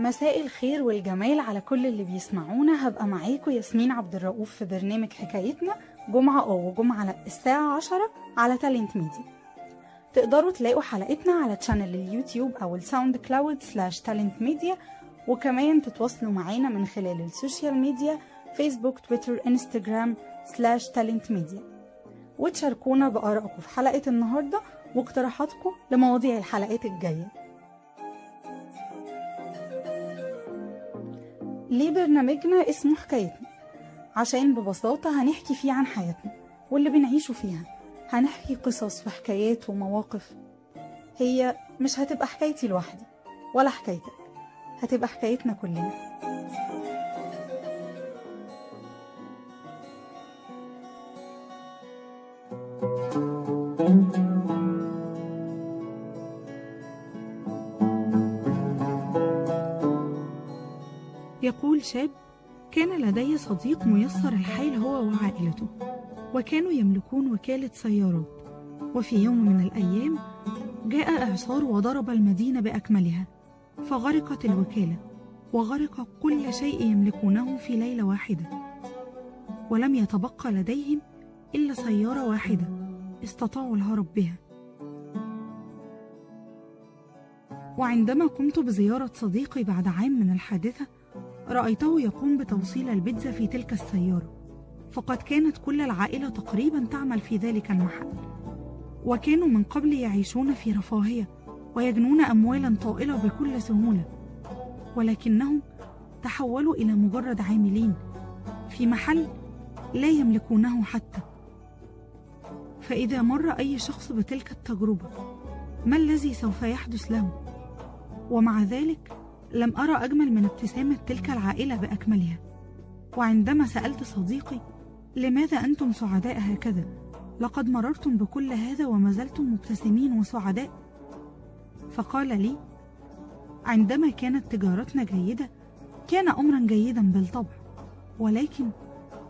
مساء الخير والجمال على كل اللي بيسمعونا. هبقى معاكم ياسمين عبد الرؤوف في برنامج حكايتنا جمعة آه وجمعة الساعة 10 على Talent Media تقدروا تلاقوا حلقتنا على channel ال YouTube أو ال SoundCloud slash Talent Media وكمان تتواصلوا معانا من خلال ال social media Facebook Twitter Instagram slash Talent Media وتشاركونا بآرائكم في حلقة النهاردة واقتراحاتكم لمواضيع الحلقات الجاية. ليه برنامجنا اسمه حكايتنا. عشان ببساطة هنحكي فيه عن حياتنا واللي بنعيشه فيها. هنحكي قصص وحكايات ومواقف. هي مش هتبقى حكايتي لوحدي ولا حكايتك. هتبقى حكايتنا كلنا. يقول شاب كان لدي صديق ميسر الحال هو وعائلته وكانوا يملكون وكالة سيارات وفي يوم من الأيام جاء إعصار وضرب المدينة بأكملها فغرقت الوكالة وغرق كل شيء يملكونه في ليلة واحدة ولم يتبقى لديهم إلا سيارة واحدة استطاعوا الهرب بها وعندما قمت بزيارة صديقي بعد عام من الحادثة رأيته يقوم بتوصيل البيتزا في تلك السيارة. فقد كانت كل العائلة تقريبا تعمل في ذلك المحل. وكانوا من قبل يعيشون في رفاهية ويجنون أموالا طائلة بكل سهولة. ولكنهم تحولوا إلى مجرد عاملين في محل لا يملكونه حتى. فإذا مر أي شخص بتلك التجربة ما الذي سوف يحدث له؟ ومع ذلك لم أرى أجمل من ابتسامة تلك العائلة بأكملها. وعندما سألت صديقي لماذا أنتم سعداء هكذا؟ لقد مررتم بكل هذا وما زلتم مبتسمين وسعداء. فقال لي عندما كانت تجارتنا جيدة كان أمرا جيدا بالطبع ولكن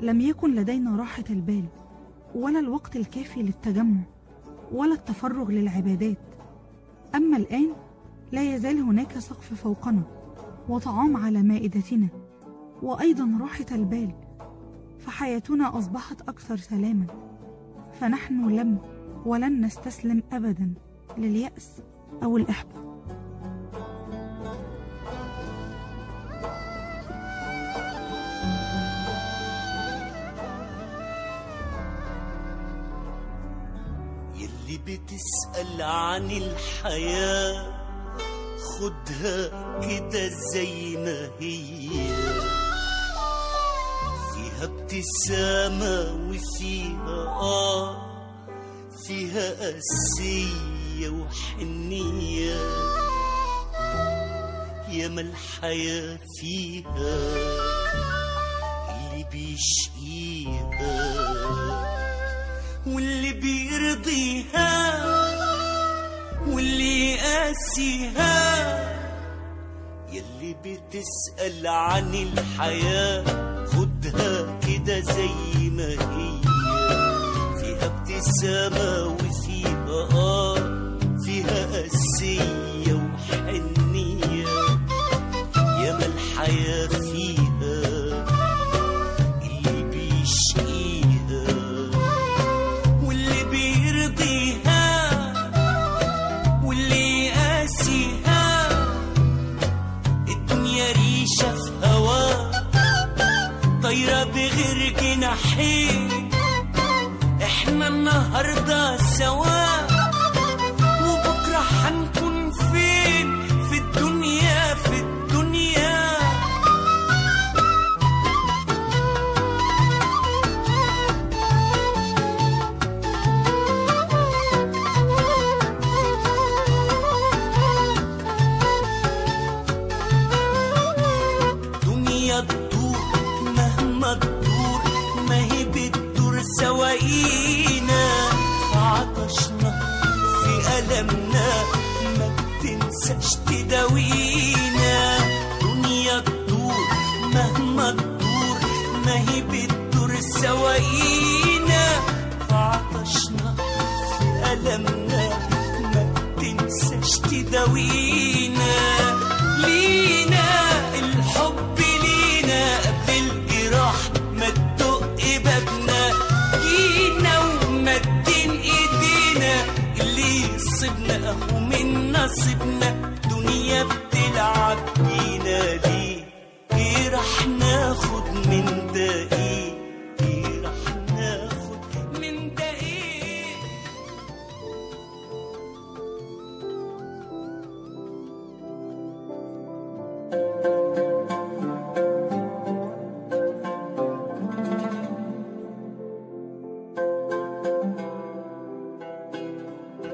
لم يكن لدينا راحة البال ولا الوقت الكافي للتجمع ولا التفرغ للعبادات. أما الآن لا يزال هناك سقف فوقنا وطعام على مائدتنا وأيضا راحة البال فحياتنا أصبحت أكثر سلاما. فنحن لم ولن نستسلم أبدا لليأس أو الإحباط. يلي بتسأل عن الحياة خدها كده زي ما هي. فيها ابتسامة وفيها آه فيها قسية وحنية. ياما الحياة فيها اللي بيشقيها واللي بيرضيها. واللي قاسيها يلي بتسأل عن الحياة خدها كده زي ما هي. فيها ابتسامة وفيها آه فيها قاسية ناوينا الحب لينا قبل الجراح ما تدق بابنا. جينا ومدين إيدينا. اللي يصيبنا اهو من نصيبنا.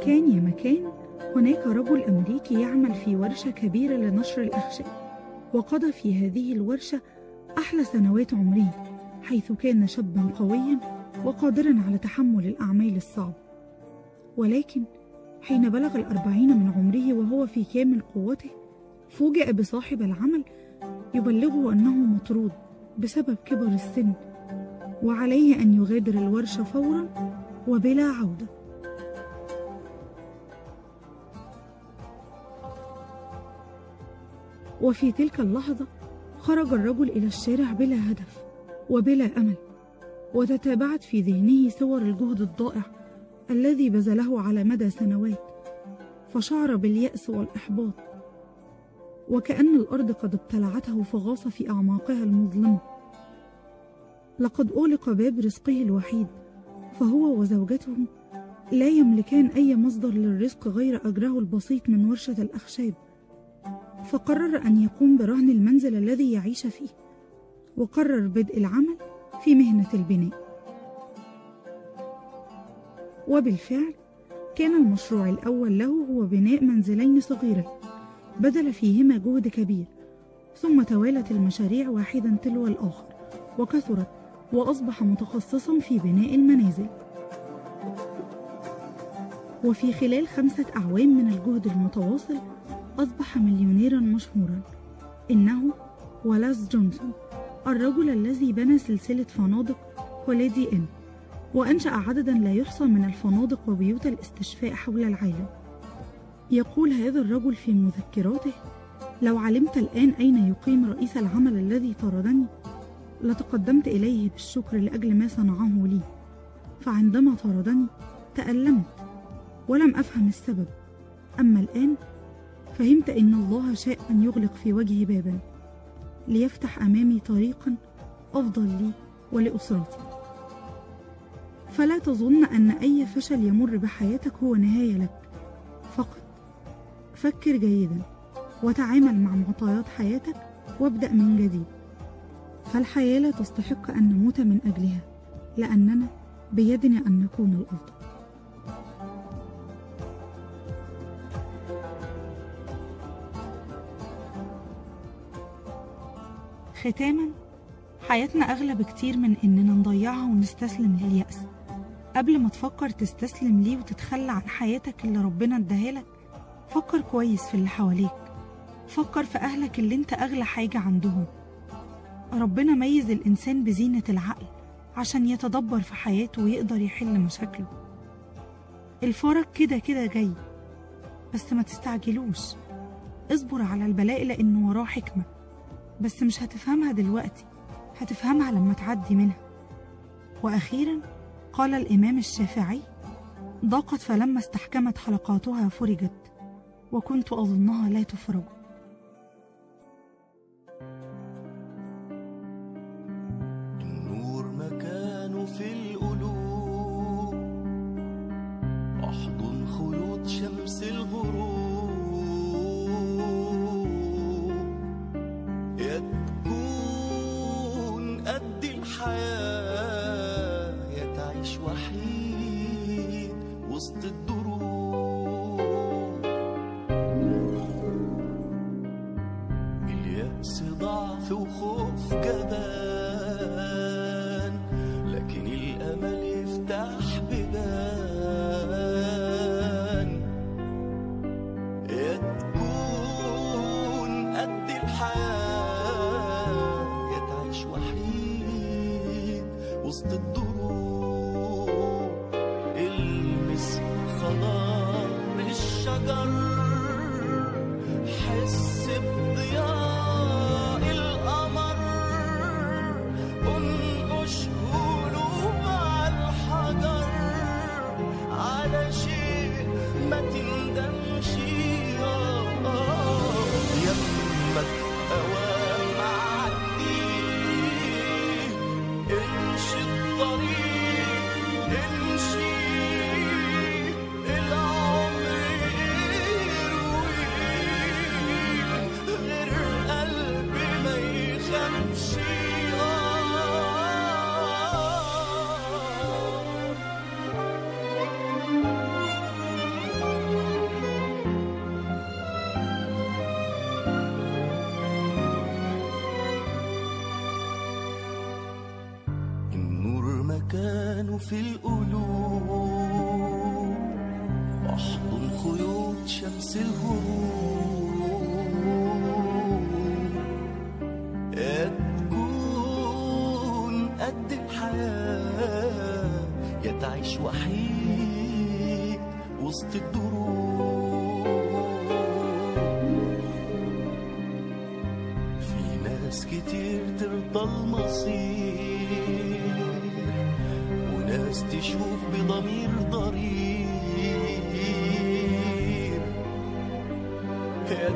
كان يا مكان هناك رجل أمريكي يعمل في ورشة كبيرة لنشر الأخشاب وقضى في هذه الورشة أحلى سنوات عمره حيث كان شابا قويا وقادرا على تحمل الأعمال الصعبة ولكن حين بلغ الأربعين من عمره وهو في كامل قوته فوجئ بصاحب العمل يبلغه أنه مطرود بسبب كبر السن وعليه أن يغادر الورشة فورا وبلا عودة. وفي تلك اللحظة خرج الرجل إلى الشارع بلا هدف وبلا أمل وتتابعت في ذهنه صور الجهد الضائع الذي بذله على مدى سنوات فشعر باليأس والإحباط وكأن الأرض قد ابتلعته فغاص في أعماقها المظلمة. لقد أغلق باب رزقه الوحيد فهو وزوجته لا يملكان أي مصدر للرزق غير أجره البسيط من ورشة الأخشاب. فقرر أن يقوم برهن المنزل الذي يعيش فيه وقرر بدء العمل في مهنة البناء. وبالفعل كان المشروع الأول له هو بناء منزلين صغيرين بذل فيهما جهد كبير ثم توالت المشاريع واحدا تلو الآخر وكثرت وأصبح متخصصا في بناء المنازل. وفي خلال خمسة أعوام من الجهد المتواصل أصبح مليونيرا مشهورا. إنه ولاس جونسون الرجل الذي بنى سلسلة فنادق هوليدي إن وأنشأ عددا لا يحصى من الفنادق وبيوت الاستشفاء حول العالم. يقول هذا الرجل في مذكراته لو علمت الآن أين يقيم رئيس العمل الذي طردني لتقدمت إليه بالشكر لأجل ما صنعه لي. فعندما طردني تألمت ولم أفهم السبب. أما الآن فهمت إن الله شاء ان يغلق في وجهي بابا ليفتح أمامي طريقا أفضل لي ولأسرتي. فلا تظن أن أي فشل يمر بحياتك هو نهاية لك. فقط فكر جيدا وتعامل مع معطيات حياتك وابدأ من جديد. فالحياة لا تستحق أن نموت من أجلها لأننا بيدنا أن نكون الأفضل. ختاما حياتنا أغلى بكتير من إننا نضيعها ونستسلم لليأس. قبل ما تفكر تستسلم ليه وتتخلى عن حياتك اللي ربنا اداهالك فكر كويس في اللي حواليك. فكر في أهلك اللي أنت أغلى حاجة عندهم. ربنا ميز الإنسان بزينة العقل عشان يتدبر في حياته ويقدر يحل مشاكله. الفرج كده كده جاي بس ما تستعجلوش. اصبر على البلاء لأنه وراه حكمة. بس مش هتفهمها دلوقتي. هتفهمها لما تعدي منها. وأخيرا قال الإمام الشافعي ضاقت فلما استحكمت حلقاتها فرجت وكنت أظنها لا تفرج. في القلوب. احضن خيوط شمس الغروب. يا تكون قد الحياة يا تعيش وحيد وسط الدروب. في ناس كتير ترضى المصير. وناس تشوف بضمير ضرير. يا